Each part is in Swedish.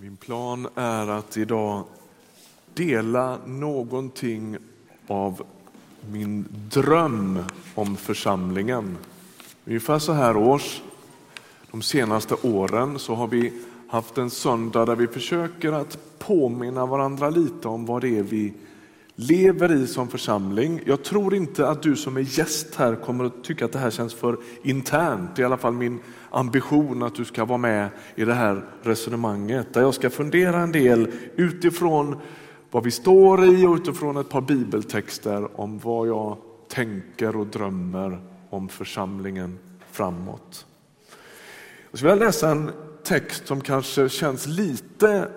Min plan är att idag dela någonting av min dröm om församlingen. Ungefär så här års, de senaste åren, så har vi haft en söndag där vi försöker att påminna varandra lite om vad det är vi lever i som församling. Jag tror inte att du som är gäst här kommer att tycka att det här känns för internt. Det är i alla fall min ambition att du ska vara med i det här resonemanget där jag ska fundera en del utifrån vad vi står i och utifrån ett par bibeltexter om vad jag tänker och drömmer om församlingen framåt. Jag skulle vilja läsa en text som kanske känns lite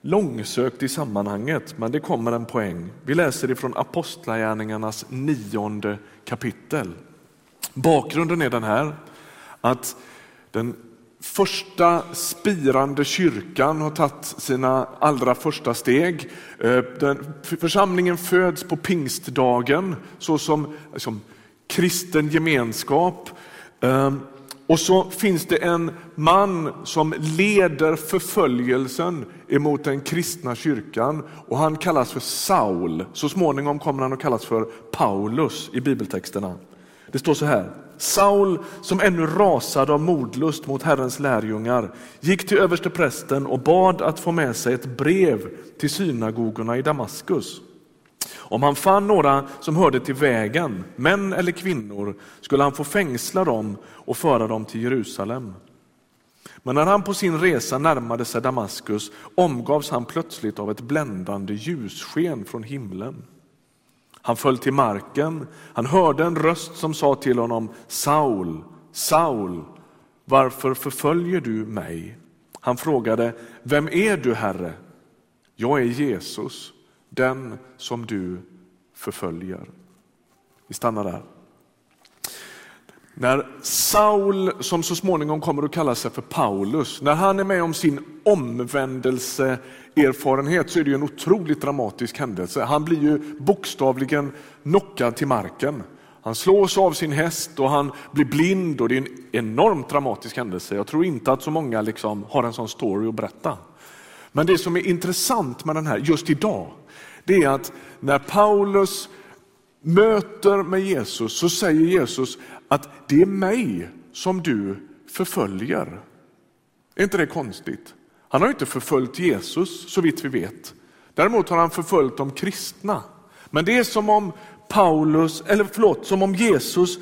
långsökt i sammanhanget, men det kommer en poäng. Vi läser ifrån Apostlagärningarnas nionde kapitel. Bakgrunden är den här, att den första spirande kyrkan har tagit sina allra första steg. Eh, den, församlingen föds på pingstdagen såsom som kristen gemenskap. Ehm, och så finns det en man som leder förföljelsen emot den kristna kyrkan och han kallas för Saul. Så småningom kommer han att kallas för Paulus i bibeltexterna. Det står så här. Saul, som ännu rasade av modlust mot Herrens lärjungar, gick till översteprästen och bad att få med sig ett brev till synagogorna i Damaskus. Om han fann några som hörde till vägen, män eller kvinnor, skulle han få fängsla dem och föra dem till Jerusalem. Men när han på sin resa närmade sig Damaskus omgavs han plötsligt av ett bländande ljussken från himlen. Han föll till marken, han hörde en röst som sa till honom Saul, Saul, varför förföljer du mig? Han frågade, vem är du Herre? Jag är Jesus, den som du förföljer. Vi stannar där. När Saul, som så småningom kommer att kalla sig för Paulus, när han är med om sin omvändelseerfarenhet så är det en otroligt dramatisk händelse. Han blir ju bokstavligen knockad till marken. Han slås av sin häst och han blir blind och det är en enormt dramatisk händelse. Jag tror inte att så många liksom har en sån story att berätta. Men det som är intressant med den här just idag, det är att när Paulus möter med Jesus så säger Jesus att det är mig som du förföljer. Är inte det konstigt? Han har inte förföljt Jesus så vitt vi vet. Däremot har han förföljt de kristna. Men det är som om Paulus, eller förlåt, som om Jesus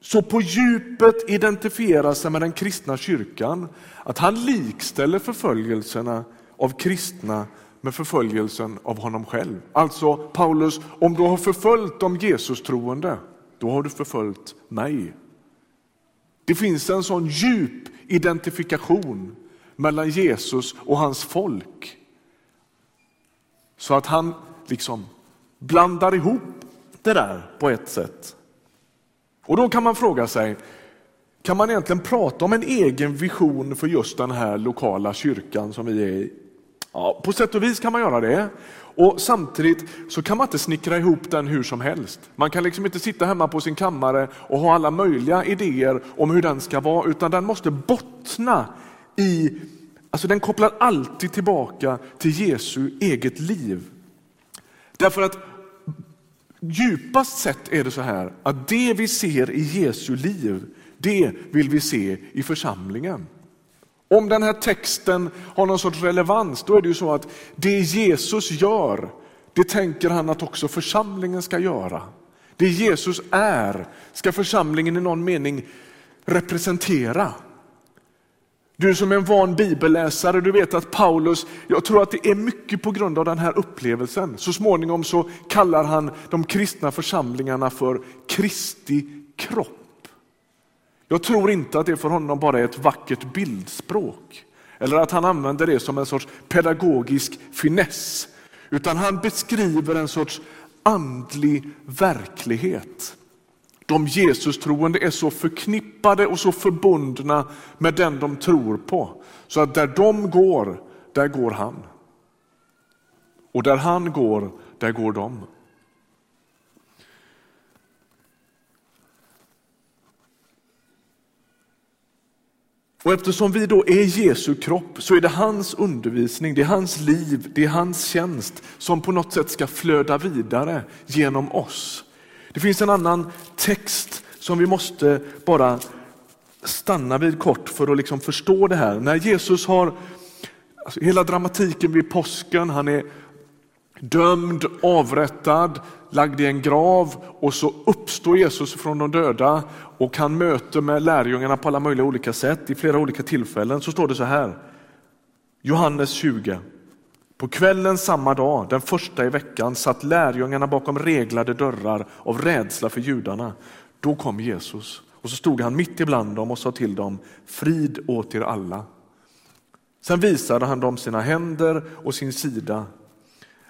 så på djupet identifierar sig med den kristna kyrkan att han likställer förföljelserna av kristna med förföljelsen av honom själv. Alltså Paulus, om du har förföljt de Jesus troende, då har du förföljt mig. Det finns en sån djup identifikation mellan Jesus och hans folk. Så att han liksom blandar ihop det där på ett sätt. Och då kan man fråga sig, kan man egentligen prata om en egen vision för just den här lokala kyrkan som vi är i? Ja, på sätt och vis kan man göra det. Och Samtidigt så kan man inte snickra ihop den hur som helst. Man kan liksom inte sitta hemma på sin kammare och ha alla möjliga idéer om hur den ska vara, utan den måste bottna i, alltså den kopplar alltid tillbaka till Jesu eget liv. Därför att djupast sett är det så här att det vi ser i Jesu liv, det vill vi se i församlingen. Om den här texten har någon sorts relevans, då är det ju så att det Jesus gör, det tänker han att också församlingen ska göra. Det Jesus är, ska församlingen i någon mening representera. Du som är en van bibelläsare, du vet att Paulus, jag tror att det är mycket på grund av den här upplevelsen. Så småningom så kallar han de kristna församlingarna för Kristi kropp. Jag tror inte att det för honom bara är ett vackert bildspråk eller att han använder det som en sorts pedagogisk finess, utan han beskriver en sorts andlig verklighet. De Jesus-troende är så förknippade och så förbundna med den de tror på, så att där de går, där går han. Och där han går, där går de. Och eftersom vi då är Jesu kropp så är det hans undervisning, det är hans liv, det är hans tjänst som på något sätt ska flöda vidare genom oss. Det finns en annan text som vi måste bara stanna vid kort för att liksom förstå det här. När Jesus har alltså hela dramatiken vid påsken, han är dömd, avrättad, lagd i en grav och så uppstår Jesus från de döda och han möter med lärjungarna på alla möjliga olika sätt i flera olika tillfällen. Så står det så här, Johannes 20. På kvällen samma dag, den första i veckan, satt lärjungarna bakom reglade dörrar av rädsla för judarna. Då kom Jesus och så stod han mitt ibland dem och sa till dem, frid åt er alla. Sen visade han dem sina händer och sin sida.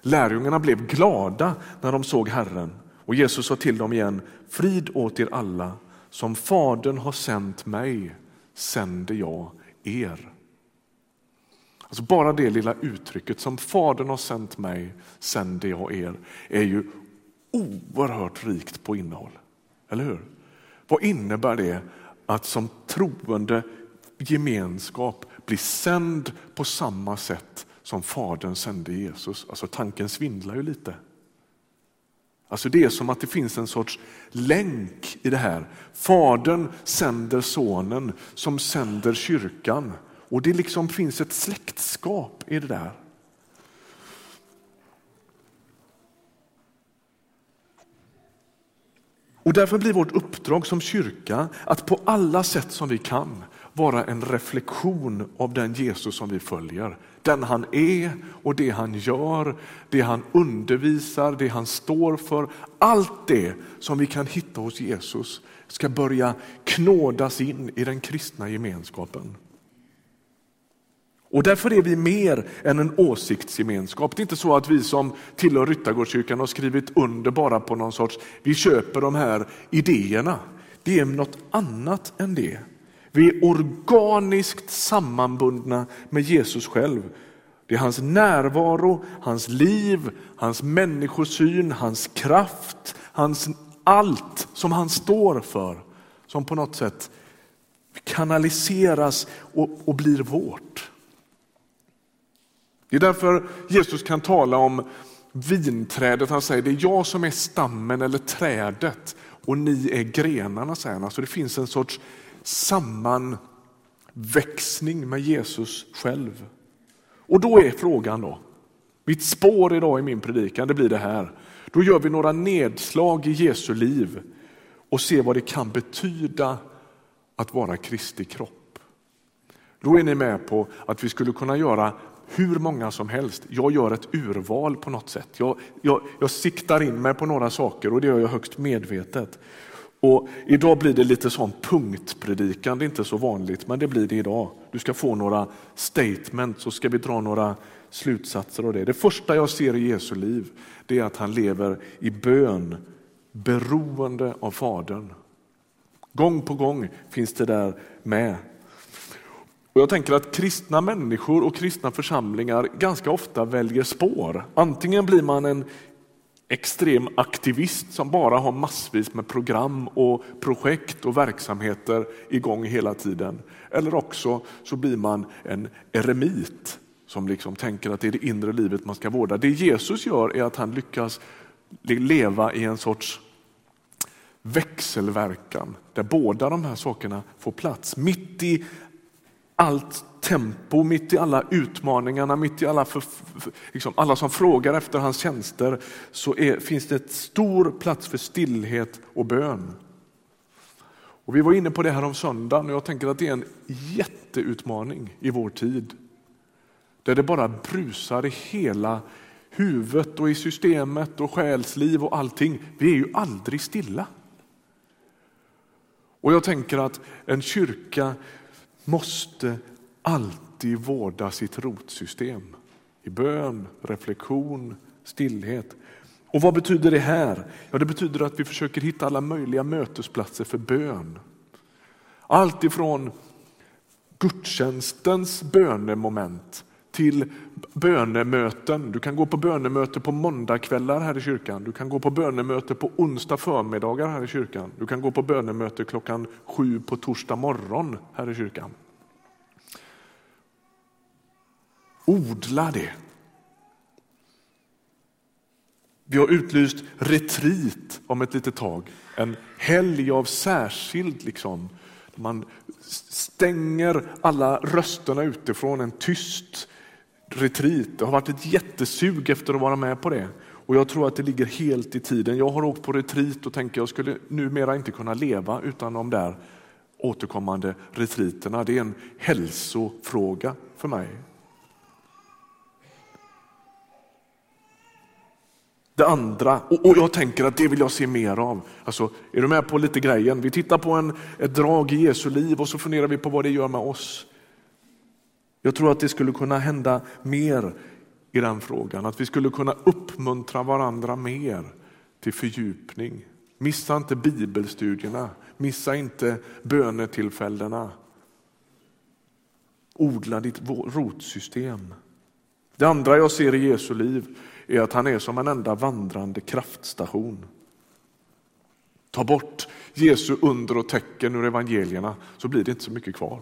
Lärjungarna blev glada när de såg Herren och Jesus sa till dem igen, frid åt er alla. Som Fadern har sänt mig sänder jag er. Alltså bara det lilla uttrycket, som Fadern har sänt mig sänder jag er, är ju oerhört rikt på innehåll. Eller hur? Vad innebär det att som troende gemenskap bli sänd på samma sätt som Fadern sände Jesus? Alltså tanken svindlar ju lite. Alltså det är som att det finns en sorts länk i det här. Fadern sänder sonen som sänder kyrkan och det liksom finns ett släktskap i det där. Och därför blir vårt uppdrag som kyrka att på alla sätt som vi kan vara en reflektion av den Jesus som vi följer. Den han är och det han gör, det han undervisar, det han står för. Allt det som vi kan hitta hos Jesus ska börja knådas in i den kristna gemenskapen. Och därför är vi mer än en åsiktsgemenskap. Det är inte så att vi som tillhör Ryttargårdskyrkan har skrivit under bara på någon sorts, vi köper de här idéerna. Det är något annat än det. Vi är organiskt sammanbundna med Jesus själv. Det är hans närvaro, hans liv, hans människosyn, hans kraft, hans allt som han står för som på något sätt kanaliseras och, och blir vårt. Det är därför Jesus kan tala om vinträdet. Han säger det är jag som är stammen eller trädet och ni är grenarna. Säger han. Alltså det finns en sorts sammanväxning med Jesus själv. Och då är frågan då, mitt spår idag i min predikan, det blir det här. Då gör vi några nedslag i Jesu liv och ser vad det kan betyda att vara Kristi kropp. Då är ni med på att vi skulle kunna göra hur många som helst. Jag gör ett urval på något sätt. Jag, jag, jag siktar in mig på några saker och det gör jag högst medvetet. Och idag blir det lite sån punktpredikan, det är inte så vanligt, men det blir det idag. Du ska få några statements så ska vi dra några slutsatser av det. Det första jag ser i Jesu liv det är att han lever i bön, beroende av Fadern. Gång på gång finns det där med. Och jag tänker att kristna människor och kristna församlingar ganska ofta väljer spår. Antingen blir man en extrem aktivist som bara har massvis med program och projekt och verksamheter igång hela tiden. Eller också så blir man en eremit som liksom tänker att det är det inre livet man ska vårda. Det Jesus gör är att han lyckas leva i en sorts växelverkan där båda de här sakerna får plats. Mitt i allt tempo, mitt i alla utmaningarna, mitt i alla, för, för, liksom alla som frågar efter hans tjänster så är, finns det ett stor plats för stillhet och bön. Och vi var inne på det här om söndagen och jag tänker att det är en jätteutmaning i vår tid. Där det bara brusar i hela huvudet och i systemet och själsliv och allting. Vi är ju aldrig stilla. Och jag tänker att en kyrka måste alltid vårda sitt rotsystem i bön, reflektion, stillhet. Och vad betyder det här? Ja, det betyder att vi försöker hitta alla möjliga mötesplatser för bön. Allt ifrån gudstjänstens bönemoment till bönemöten. Du kan gå på bönemöte på måndagkvällar här i kyrkan. Du kan gå på bönemöte på onsdag förmiddagar här i kyrkan. Du kan gå på bönemöte klockan sju på torsdag morgon här i kyrkan. Odla det. Vi har utlyst retreat om ett litet tag. En helg av särskild, liksom. man stänger alla rösterna utifrån, en tyst retreat. Det har varit ett jättesug efter att vara med på det. Och jag tror att det ligger helt i tiden. Jag har åkt på retreat och tänker jag skulle numera inte kunna leva utan de där återkommande retriterna. Det är en hälsofråga för mig. Det andra, och jag tänker att det vill jag se mer av. Alltså, är du med på lite grejen? Vi tittar på en, ett drag i Jesu liv och så funderar vi på vad det gör med oss. Jag tror att det skulle kunna hända mer i den frågan, att vi skulle kunna uppmuntra varandra mer till fördjupning. Missa inte bibelstudierna, missa inte bönetillfällena. Odla ditt rotsystem. Det andra jag ser i Jesu liv är att han är som en enda vandrande kraftstation. Ta bort Jesu under och tecken ur evangelierna så blir det inte så mycket kvar.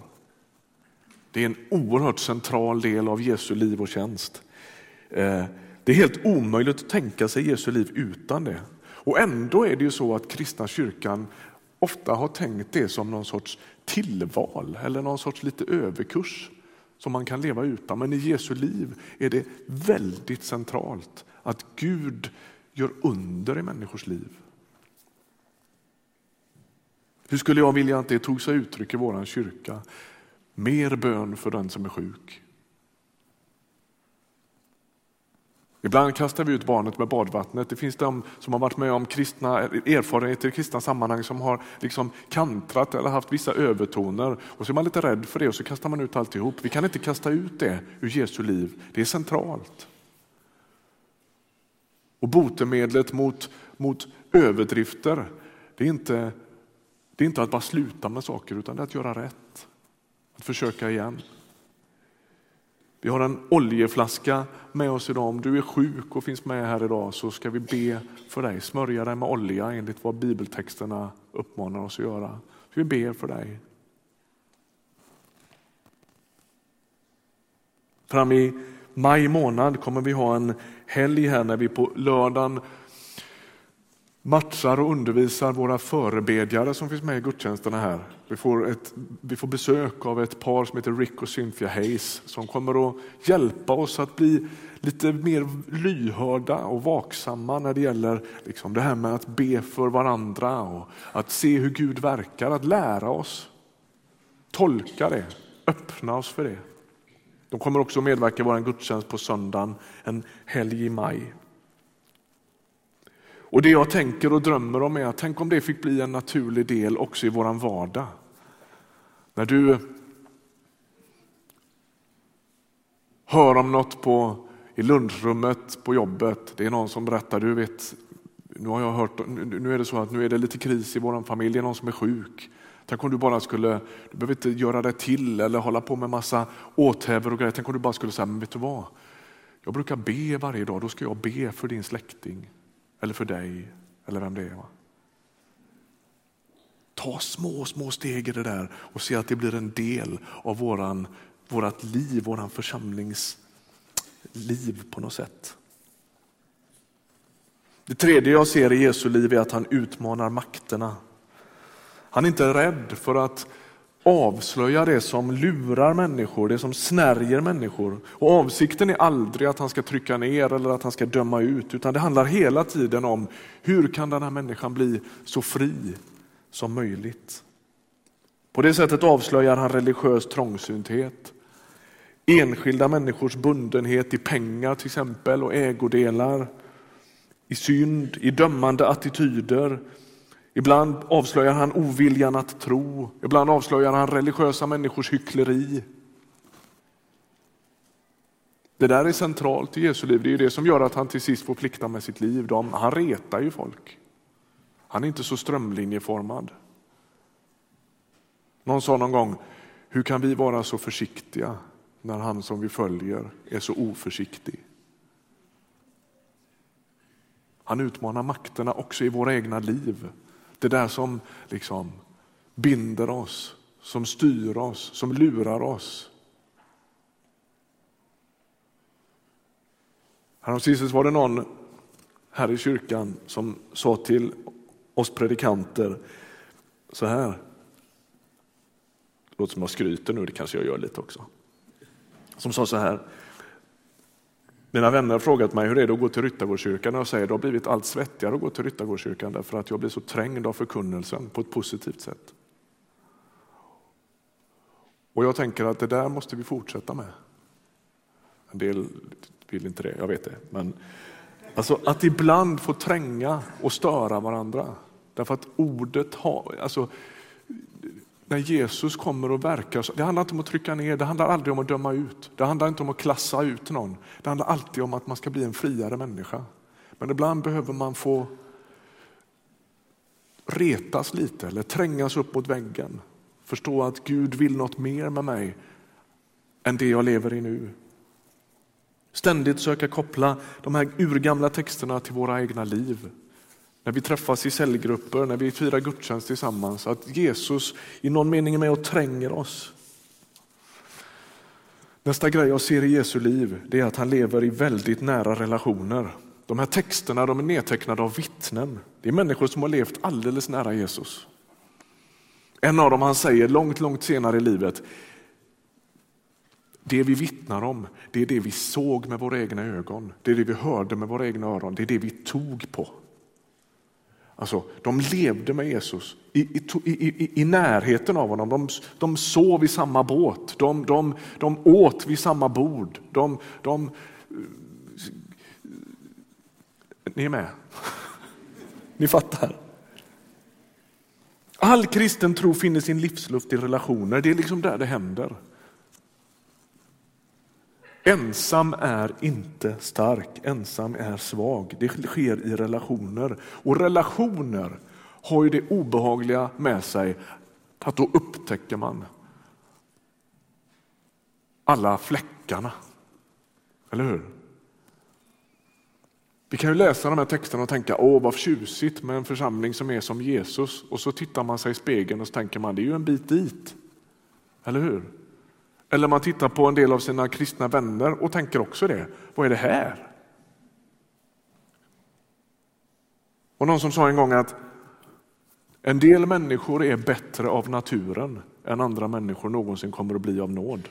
Det är en oerhört central del av Jesu liv och tjänst. Eh, det är helt omöjligt att tänka sig Jesu liv utan det. Och ändå är det ju så att kristna kyrkan ofta har tänkt det som någon sorts tillval eller någon sorts lite överkurs som man kan leva utan. Men i Jesu liv är det väldigt centralt att Gud gör under i människors liv. Hur skulle jag vilja att det tog sig uttryck i vår kyrka? Mer bön för den som är sjuk. Ibland kastar vi ut barnet med badvattnet. Det finns de som har varit med om kristna erfarenheter i kristna sammanhang som har liksom kantrat eller haft vissa övertoner. Och så är man lite rädd för det och så kastar man ut alltihop. Vi kan inte kasta ut det ur Jesu liv. Det är centralt. Och botemedlet mot, mot överdrifter, det är, inte, det är inte att bara sluta med saker utan det är att göra rätt. Att försöka igen. Vi har en oljeflaska med oss idag. Om du är sjuk och finns med här idag så ska vi be för dig. Smörja dig med olja enligt vad bibeltexterna uppmanar oss att göra. vi ber för dig. Fram i maj månad kommer vi ha en helg här när vi på lördagen matchar och undervisar våra förebedjare som finns med i gudstjänsterna här. Vi får, ett, vi får besök av ett par som heter Rick och Cynthia Hayes som kommer att hjälpa oss att bli lite mer lyhörda och vaksamma när det gäller liksom det här med att be för varandra och att se hur Gud verkar, att lära oss, tolka det, öppna oss för det. De kommer också medverka i vår gudstjänst på söndagen, en helg i maj. Och det jag tänker och drömmer om är att tänk om det fick bli en naturlig del också i vår vardag. När du hör om något på, i lunchrummet på jobbet, det är någon som berättar, du vet, nu har jag hört, nu är det så att nu är det lite kris i vår familj, det är någon som är sjuk. Tänk om du bara skulle, du behöver inte göra det till eller hålla på med massa åthävor och grejer. Tänk om du bara skulle säga, men vet du vad? Jag brukar be varje dag, då ska jag be för din släkting eller för dig eller vem det är. Va? Ta små, små steg i det där och se att det blir en del av våran, vårat liv, våran församlingsliv på något sätt. Det tredje jag ser i Jesu liv är att han utmanar makterna. Han är inte rädd för att avslöja det som lurar människor, det som snärjer människor. Och avsikten är aldrig att han ska trycka ner eller att han ska döma ut, utan det handlar hela tiden om hur kan den här människan bli så fri som möjligt. På det sättet avslöjar han religiös trångsynthet, enskilda människors bundenhet i pengar till exempel och ägodelar, i synd, i dömande attityder, Ibland avslöjar han oviljan att tro, ibland avslöjar han religiösa människors hyckleri. Det där är centralt i Jesu liv, det är det som gör att han till sist får plikta med sitt liv. De, han retar ju folk. Han är inte så strömlinjeformad. Någon sa någon gång, hur kan vi vara så försiktiga när han som vi följer är så oförsiktig? Han utmanar makterna också i våra egna liv. Det där som liksom binder oss, som styr oss, som lurar oss. Häromsistens var det någon här i kyrkan som sa till oss predikanter så här. Det låter som jag skryter nu, det kanske jag gör lite också. Som sa så här. Mina vänner har frågat mig hur det är att gå till Ryttargårdskyrkan och jag säger att det har blivit allt svettigare att gå till Ryttargårdskyrkan därför att jag blir så trängd av förkunnelsen på ett positivt sätt. Och jag tänker att det där måste vi fortsätta med. En del vill inte det, jag vet det. Men alltså att ibland få tränga och störa varandra. Därför att ordet har, alltså när Jesus kommer och verkar, det handlar inte om att trycka ner, det handlar aldrig om att döma ut, det handlar inte om att klassa ut någon, det handlar alltid om att man ska bli en friare människa. Men ibland behöver man få retas lite eller trängas upp mot väggen, förstå att Gud vill något mer med mig än det jag lever i nu. Ständigt söka koppla de här urgamla texterna till våra egna liv när vi träffas i cellgrupper, när vi firar gudstjänst tillsammans, att Jesus i någon mening är med och tränger oss. Nästa grej jag ser i Jesu liv det är att han lever i väldigt nära relationer. De här texterna de är nedtecknade av vittnen. Det är människor som har levt alldeles nära Jesus. En av dem han säger långt, långt senare i livet, det vi vittnar om, det är det vi såg med våra egna ögon, det är det vi hörde med våra egna öron, det är det vi tog på. Alltså, de levde med Jesus i, i, i, i närheten av honom. De, de sov i samma båt, de, de, de åt vid samma bord. De, de, ni är med? Ni fattar? All kristen tro finner sin livsluft i relationer. Det är liksom där det händer. Ensam är inte stark, ensam är svag. Det sker i relationer. Och relationer har ju det obehagliga med sig att då upptäcker man alla fläckarna. Eller hur? Vi kan ju läsa de här texterna och tänka, åh vad tjusigt med en församling som är som Jesus. Och så tittar man sig i spegeln och så tänker man, det är ju en bit dit. Eller hur? Eller man tittar på en del av sina kristna vänner och tänker också det. Vad är det här? Och någon som sa en gång att en del människor är bättre av naturen än andra människor någonsin kommer att bli av nåd.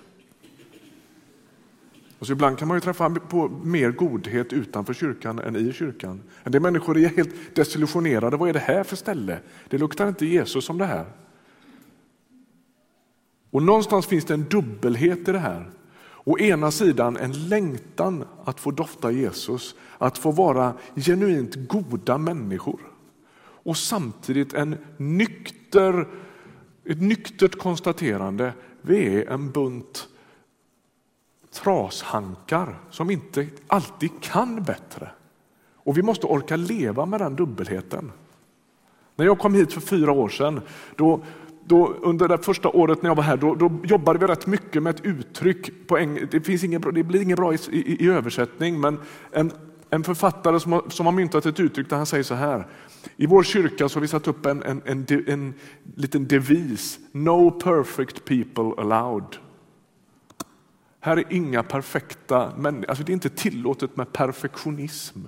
Och så ibland kan man ju träffa på mer godhet utanför kyrkan än i kyrkan. En del människor är helt desillusionerade. Vad är det här för ställe? Det luktar inte Jesus som det här. Och någonstans finns det en dubbelhet i det här. Å ena sidan en längtan att få dofta Jesus, att få vara genuint goda människor. Och samtidigt en nykter, ett nyktert konstaterande, vi är en bunt trashankar som inte alltid kan bättre. Och vi måste orka leva med den dubbelheten. När jag kom hit för fyra år sedan, då då, under det första året när jag var här, då, då jobbade vi rätt mycket med ett uttryck. På eng, det, finns ingen, det blir inget bra i, i, i översättning, men en, en författare som har, som har myntat ett uttryck där han säger så här. I vår kyrka så har vi satt upp en, en, en, en liten devis. No perfect people allowed. Här är inga perfekta människor. Alltså det är inte tillåtet med perfektionism.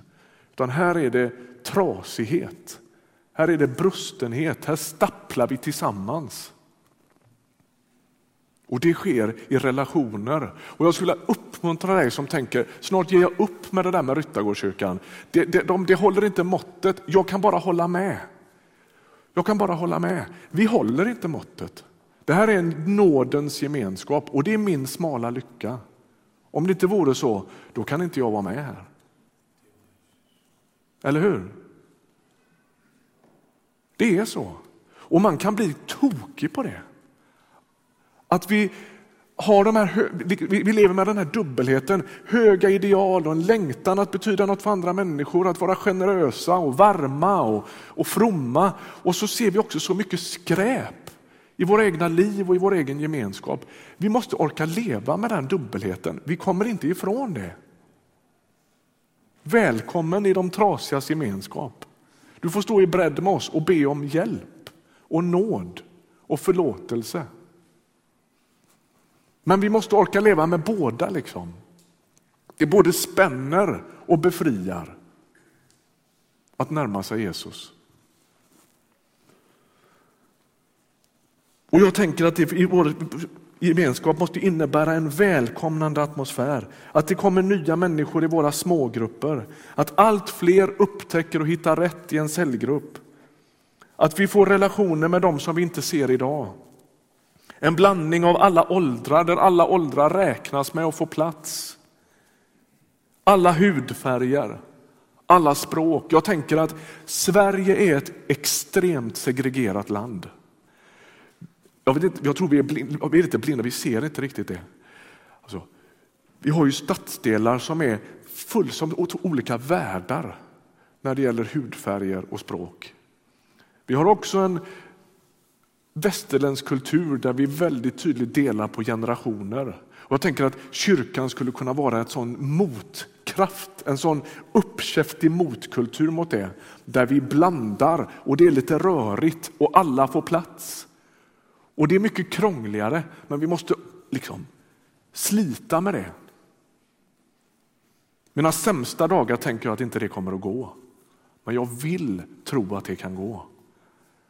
Utan här är det trasighet. Här är det brustenhet, här stapplar vi tillsammans. Och det sker i relationer. Och jag skulle uppmuntra dig som tänker, snart ger jag upp med det där med Ryttargårdskyrkan. Det, det, de, det håller inte måttet, jag kan bara hålla med. Jag kan bara hålla med. Vi håller inte måttet. Det här är en nådens gemenskap och det är min smala lycka. Om det inte vore så, då kan inte jag vara med här. Eller hur? Det är så. Och man kan bli tokig på det. Att vi, har de här, vi lever med den här dubbelheten, höga ideal och en längtan att betyda något för andra människor, att vara generösa och varma och, och fromma. Och så ser vi också så mycket skräp i våra egna liv och i vår egen gemenskap. Vi måste orka leva med den dubbelheten. Vi kommer inte ifrån det. Välkommen i de trasigas gemenskap. Du får stå i bredd med oss och be om hjälp och nåd och förlåtelse. Men vi måste orka leva med båda. liksom. Det både spänner och befriar att närma sig Jesus. Och jag tänker att det i vår gemenskap måste innebära en välkomnande atmosfär. Att det kommer nya människor i våra smågrupper. Att allt fler upptäcker och hittar rätt i en cellgrupp. Att vi får relationer med dem som vi inte ser idag. En blandning av alla åldrar, där alla åldrar räknas med att få plats. Alla hudfärger, alla språk. Jag tänker att Sverige är ett extremt segregerat land. Jag, vet inte, jag tror vi är, blind, vi är lite blinda, vi ser inte riktigt det. Alltså, vi har ju stadsdelar som är fullständigt olika världar när det gäller hudfärger och språk. Vi har också en västerländsk kultur där vi väldigt tydligt delar på generationer. Och jag tänker att kyrkan skulle kunna vara en sån motkraft, en sån uppkäftig motkultur mot det. Där vi blandar och det är lite rörigt och alla får plats. Och det är mycket krångligare, men vi måste liksom slita med det. Mina sämsta dagar tänker jag att inte det kommer att gå. Men jag vill tro att det kan gå.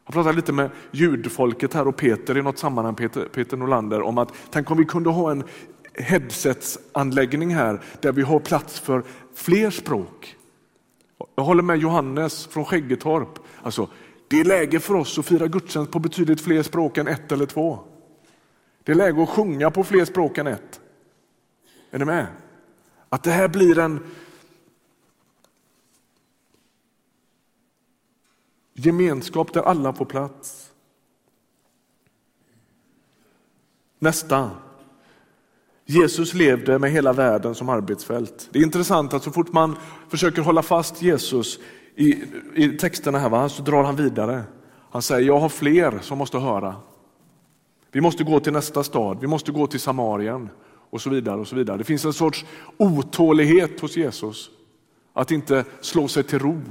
Jag pratade lite med ljudfolket här och Peter i något sammanhang, Peter, Peter Nolander, om att tänk om vi kunde ha en headsetsanläggning här där vi har plats för fler språk. Jag håller med Johannes från Skäggetorp. Alltså, det är läge för oss att fira gudstjänst på betydligt fler språk än ett eller två. Det är läge att sjunga på fler språk än ett. Är ni med? Att det här blir en gemenskap där alla får plats. Nästa. Jesus levde med hela världen som arbetsfält. Det är intressant att så fort man försöker hålla fast Jesus i, i texterna här va, så drar han vidare. Han säger, jag har fler som måste höra. Vi måste gå till nästa stad, vi måste gå till Samarien och så vidare. och så vidare. Det finns en sorts otålighet hos Jesus. Att inte slå sig till ro.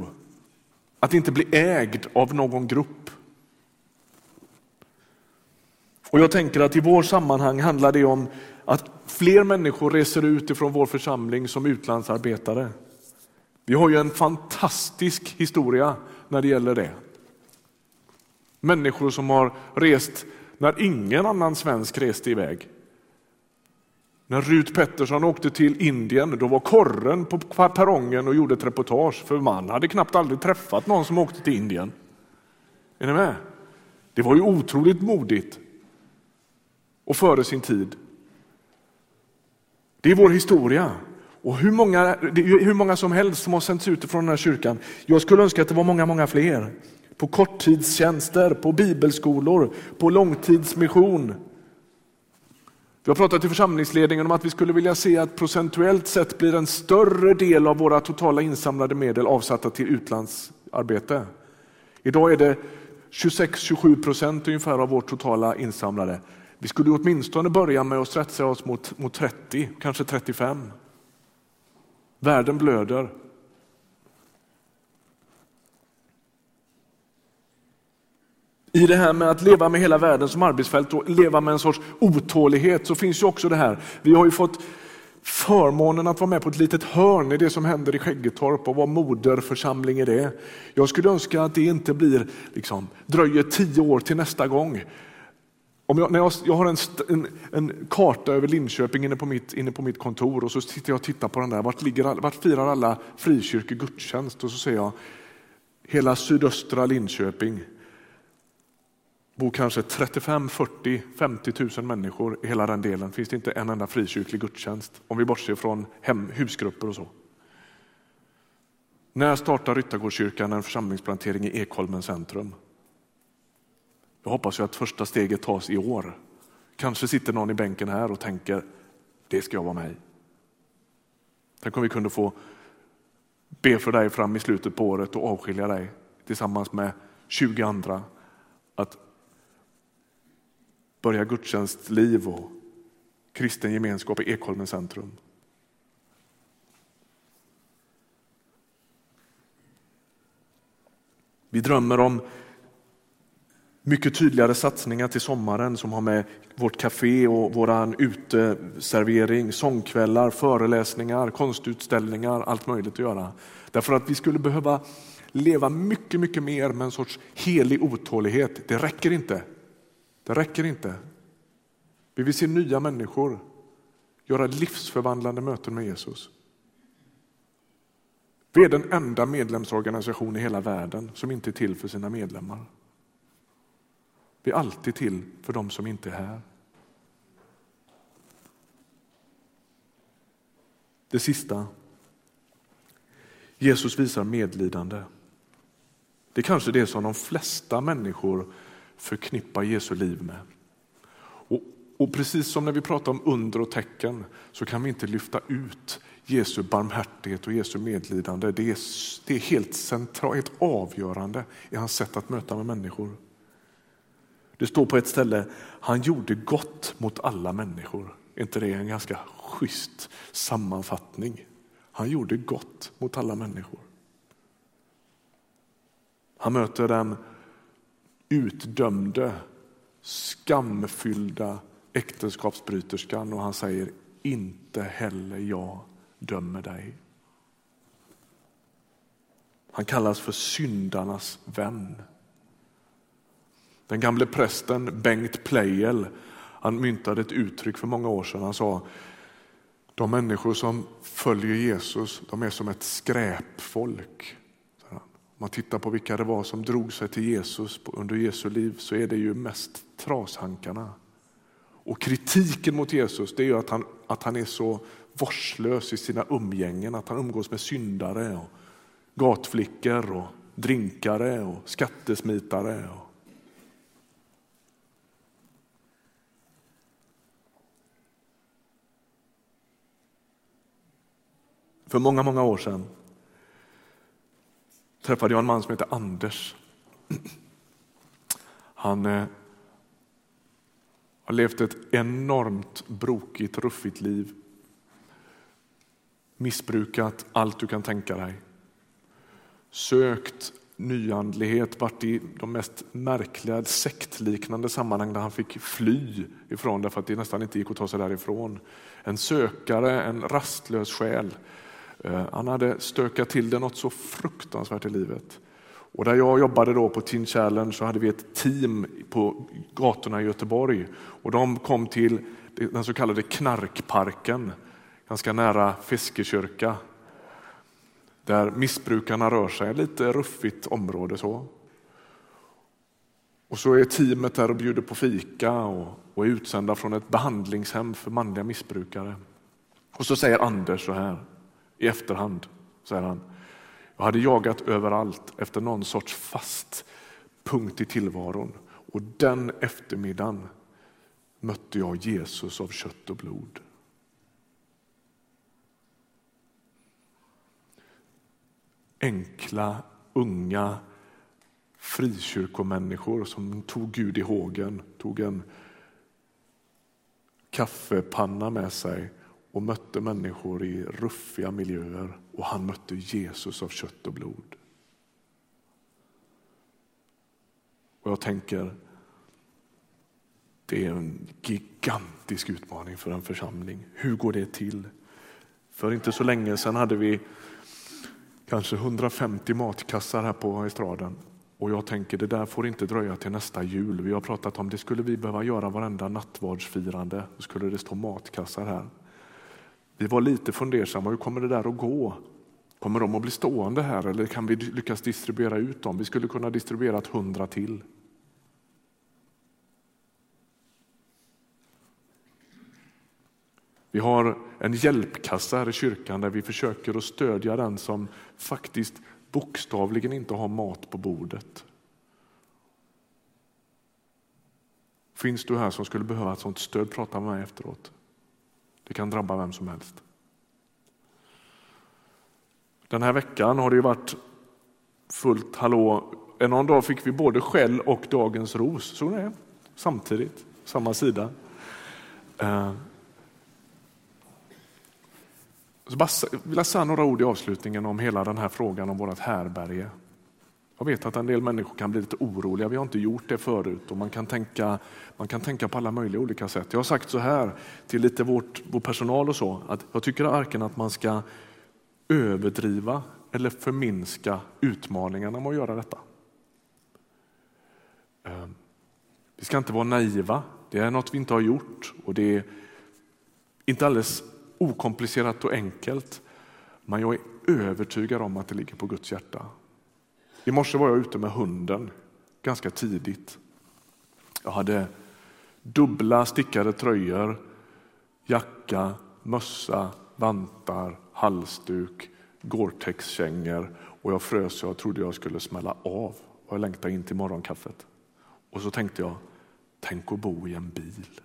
Att inte bli ägd av någon grupp. Och Jag tänker att i vår sammanhang handlar det om att fler människor reser ut ifrån vår församling som utlandsarbetare. Vi har ju en fantastisk historia när det gäller det. Människor som har rest när ingen annan svensk reste iväg. När Rut Pettersson åkte till Indien, då var korren på perrongen och gjorde ett reportage, för man hade knappt aldrig träffat någon som åkte till Indien. Är ni med? Det var ju otroligt modigt och före sin tid. Det är vår historia. Och hur många, hur många som helst som har sänts ut från den här kyrkan. Jag skulle önska att det var många, många fler. På korttidstjänster, på bibelskolor, på långtidsmission. Vi har pratat i församlingsledningen om att vi skulle vilja se att procentuellt sett blir en större del av våra totala insamlade medel avsatta till utlandsarbete. Idag är det 26-27 procent ungefär av vårt totala insamlade. Vi skulle åtminstone börja med att stretcha oss mot, mot 30, kanske 35. Världen blöder. I det här med att leva med hela världen som arbetsfält och leva med en sorts otålighet så finns ju också det här. Vi har ju fått förmånen att vara med på ett litet hörn i det som händer i Skäggetorp och vara moderförsamling i det. Jag skulle önska att det inte blir, liksom, dröjer tio år till nästa gång. Om jag, när jag, jag har en, en, en, karta över Linköping inne på, mitt, inne på mitt kontor och så sitter jag och tittar på den där. Vart, ligger, vart firar alla frikyrkor gudstjänst? Och så ser jag hela sydöstra Linköping. bor kanske 35, 40, 50 000 människor i hela den delen. Finns det inte en enda frikyrklig gudstjänst om vi bortser från hem, husgrupper och så. När startar Ryttargårdskyrkan en församlingsplantering i Ekholmens centrum? Jag hoppas ju att första steget tas i år. Kanske sitter någon i bänken här och tänker, det ska jag vara med i. Tänk om vi kunde få be för dig fram i slutet på året och avskilja dig tillsammans med 20 andra att börja gudstjänstliv och kristen gemenskap i Ekholmens centrum. Vi drömmer om mycket tydligare satsningar till sommaren som har med vårt café och våran uteservering, sångkvällar, föreläsningar, konstutställningar, allt möjligt att göra. Därför att vi skulle behöva leva mycket, mycket mer med en sorts helig otålighet. Det räcker inte. Det räcker inte. Vi vill se nya människor göra livsförvandlande möten med Jesus. Vi är den enda medlemsorganisation i hela världen som inte är till för sina medlemmar. Vi är alltid till för dem som inte är här. Det sista. Jesus visar medlidande. Det är kanske det som de flesta människor förknippar Jesu liv med. Och, och, precis som när vi pratar om under och tecken så kan vi inte lyfta ut Jesu barmhärtighet och Jesu medlidande. Det är, det är helt centralt, helt avgörande i hans sätt att möta med människor. Det står på ett ställe, han gjorde gott mot alla människor. Är inte det en ganska schysst sammanfattning? Han gjorde gott mot alla människor. Han möter den utdömde, skamfyllda äktenskapsbryterskan och han säger inte heller jag dömer dig. Han kallas för syndarnas vän. Den gamle prästen Bengt Pleijel han myntade ett uttryck för många år sedan. Han sa de människor som följer Jesus de är som ett skräpfolk. Om man tittar på vilka det var som drog sig till Jesus under Jesu liv så är det ju mest trashankarna. Och kritiken mot Jesus det är att han, att han är så vårdslös i sina umgängen, att han umgås med syndare, och gatflickor och drinkare och skattesmitare. Och För många, många år sedan träffade jag en man som heter Anders. Han eh, har levt ett enormt brokigt, ruffigt liv. Missbrukat allt du kan tänka dig. Sökt nyandlighet, varit i de mest märkliga sektliknande sammanhang där han fick fly ifrån därför att det nästan inte gick att ta sig därifrån. En sökare, en rastlös själ. Eh, han hade stökat till det något så fruktansvärt i livet. Och där jag jobbade då på Teen Challenge så hade vi ett team på gatorna i Göteborg och de kom till den så kallade Knarkparken, ganska nära Fiskekyrka. Där missbrukarna rör sig, lite ruffigt område så. Och så är teamet där och bjuder på fika och, och är utsända från ett behandlingshem för manliga missbrukare. Och så säger Anders så här i efterhand, säger han. Jag hade jagat överallt efter någon sorts fast punkt i tillvaron och den eftermiddagen mötte jag Jesus av kött och blod. Enkla, unga frikyrkomänniskor som tog Gud i hågen, tog en kaffepanna med sig och mötte människor i ruffiga miljöer och han mötte Jesus av kött och blod. Och jag tänker, det är en gigantisk utmaning för en församling. Hur går det till? För inte så länge sedan hade vi kanske 150 matkassar här på estraden. Och jag tänker det där får inte dröja till nästa jul. Vi har pratat om det skulle vi behöva göra varenda nattvardsfirande. Då skulle det stå matkassar här. Vi var lite fundersamma, hur kommer det där att gå? Kommer de att bli stående här eller kan vi lyckas distribuera ut dem? Vi skulle kunna distribuera ett hundra till. Vi har en hjälpkassa här i kyrkan där vi försöker att stödja den som faktiskt bokstavligen inte har mat på bordet. Finns du här som skulle behöva ett sådant stöd, prata med mig efteråt. Det kan drabba vem som helst. Den här veckan har det ju varit fullt hallå. En dag fick vi både skäll och dagens ros. Så det samtidigt, samma sida. Jag Så bara vill jag säga några ord i avslutningen om hela den här frågan om vårt härberge. Jag vet att en del människor kan bli lite oroliga. Vi har inte gjort det förut och man kan tänka, man kan tänka på alla möjliga olika sätt. Jag har sagt så här till lite vårt, vår personal och så att jag tycker varken att man ska överdriva eller förminska utmaningarna med att göra detta. Ehm, vi ska inte vara naiva. Det är något vi inte har gjort och det är inte alldeles okomplicerat och enkelt. Men jag är övertygad om att det ligger på Guds hjärta. I morse var jag ute med hunden ganska tidigt. Jag hade dubbla stickade tröjor, jacka, mössa, vantar, halsduk, Gore-Tex-kängor och jag frös så jag trodde jag skulle smälla av och jag längtade in till morgonkaffet. Och så tänkte jag, tänk att bo i en bil.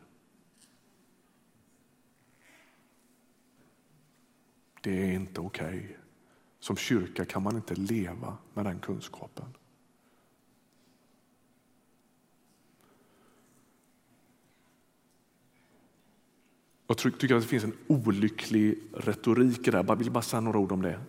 Det är inte okej. Okay. Som kyrka kan man inte leva med den kunskapen. Jag tycker att det finns en olycklig retorik i det. Jag vill bara säga några ord om det.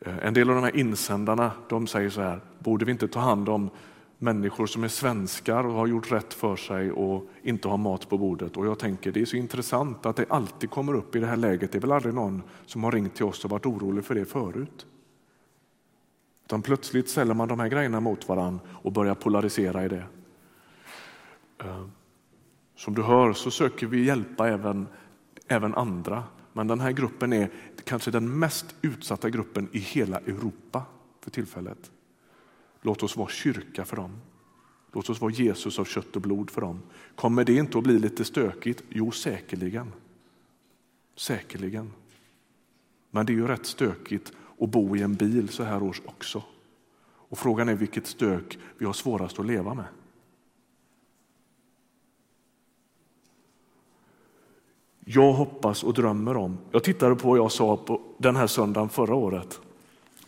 Eh, en del av de här insändarna de säger så här, borde vi inte ta hand om människor som är svenskar och har gjort rätt för sig och inte har mat på bordet. Och jag tänker det är så intressant att det alltid kommer upp i det här läget. Det är väl aldrig någon som har ringt till oss och varit orolig för det förut. Utan plötsligt ställer man de här grejerna mot varandra och börjar polarisera i det. Eh, som du hör så söker vi hjälpa även, även andra. Men den här gruppen är kanske den mest utsatta gruppen i hela Europa för tillfället. Låt oss vara kyrka för dem. Låt oss vara Jesus av kött och blod för dem. Kommer det inte att bli lite stökigt? Jo, säkerligen. Säkerligen. Men det är ju rätt stökigt att bo i en bil så här års också. Och frågan är vilket stök vi har svårast att leva med. Jag hoppas och drömmer om. Jag tittade på vad jag sa på den här söndagen förra året.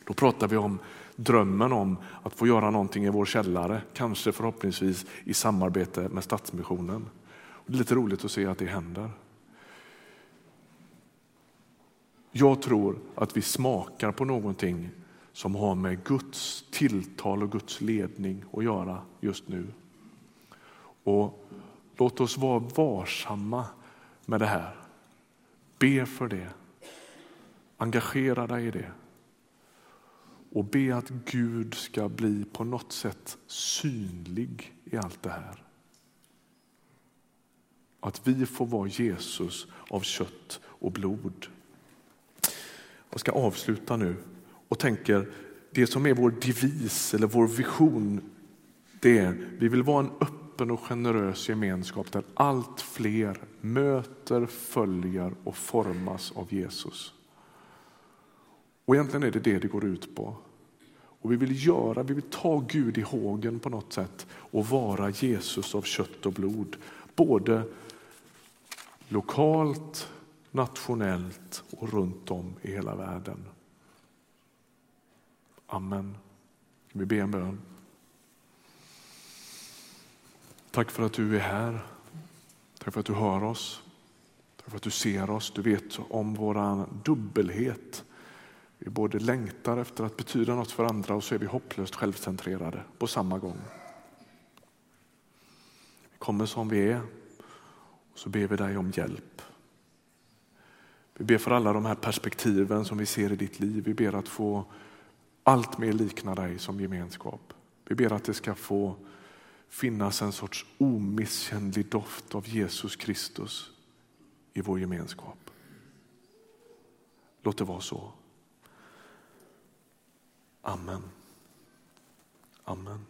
Då pratade vi om drömmen om att få göra någonting i vår källare, kanske förhoppningsvis i samarbete med Stadsmissionen. Det är lite roligt att se att det händer. Jag tror att vi smakar på någonting som har med Guds tilltal och Guds ledning att göra just nu. Och Låt oss vara varsamma med det här. Be för det. Engagera dig i det och be att Gud ska bli på något sätt synlig i allt det här. Att vi får vara Jesus av kött och blod. Jag ska avsluta nu och tänker det som är vår devis eller vår vision det är vi vill vara en öppen och generös gemenskap där allt fler möter, följer och formas av Jesus. Och egentligen är det det det går ut på. Och vi vill göra, vi vill ta Gud i hågen på något sätt och vara Jesus av kött och blod. Både lokalt, nationellt och runt om i hela världen. Amen. Vi ber en bön. Tack för att du är här. Tack för att du hör oss. Tack för att du ser oss. Du vet om vår dubbelhet. Vi både längtar efter att betyda något för andra och så är vi hopplöst självcentrerade på samma gång. Vi kommer som vi är och så ber vi dig om hjälp. Vi ber för alla de här perspektiven som vi ser i ditt liv. Vi ber att få allt mer likna dig som gemenskap. Vi ber att det ska få finnas en sorts omisskännlig doft av Jesus Kristus i vår gemenskap. Låt det vara så. Amen. Amen.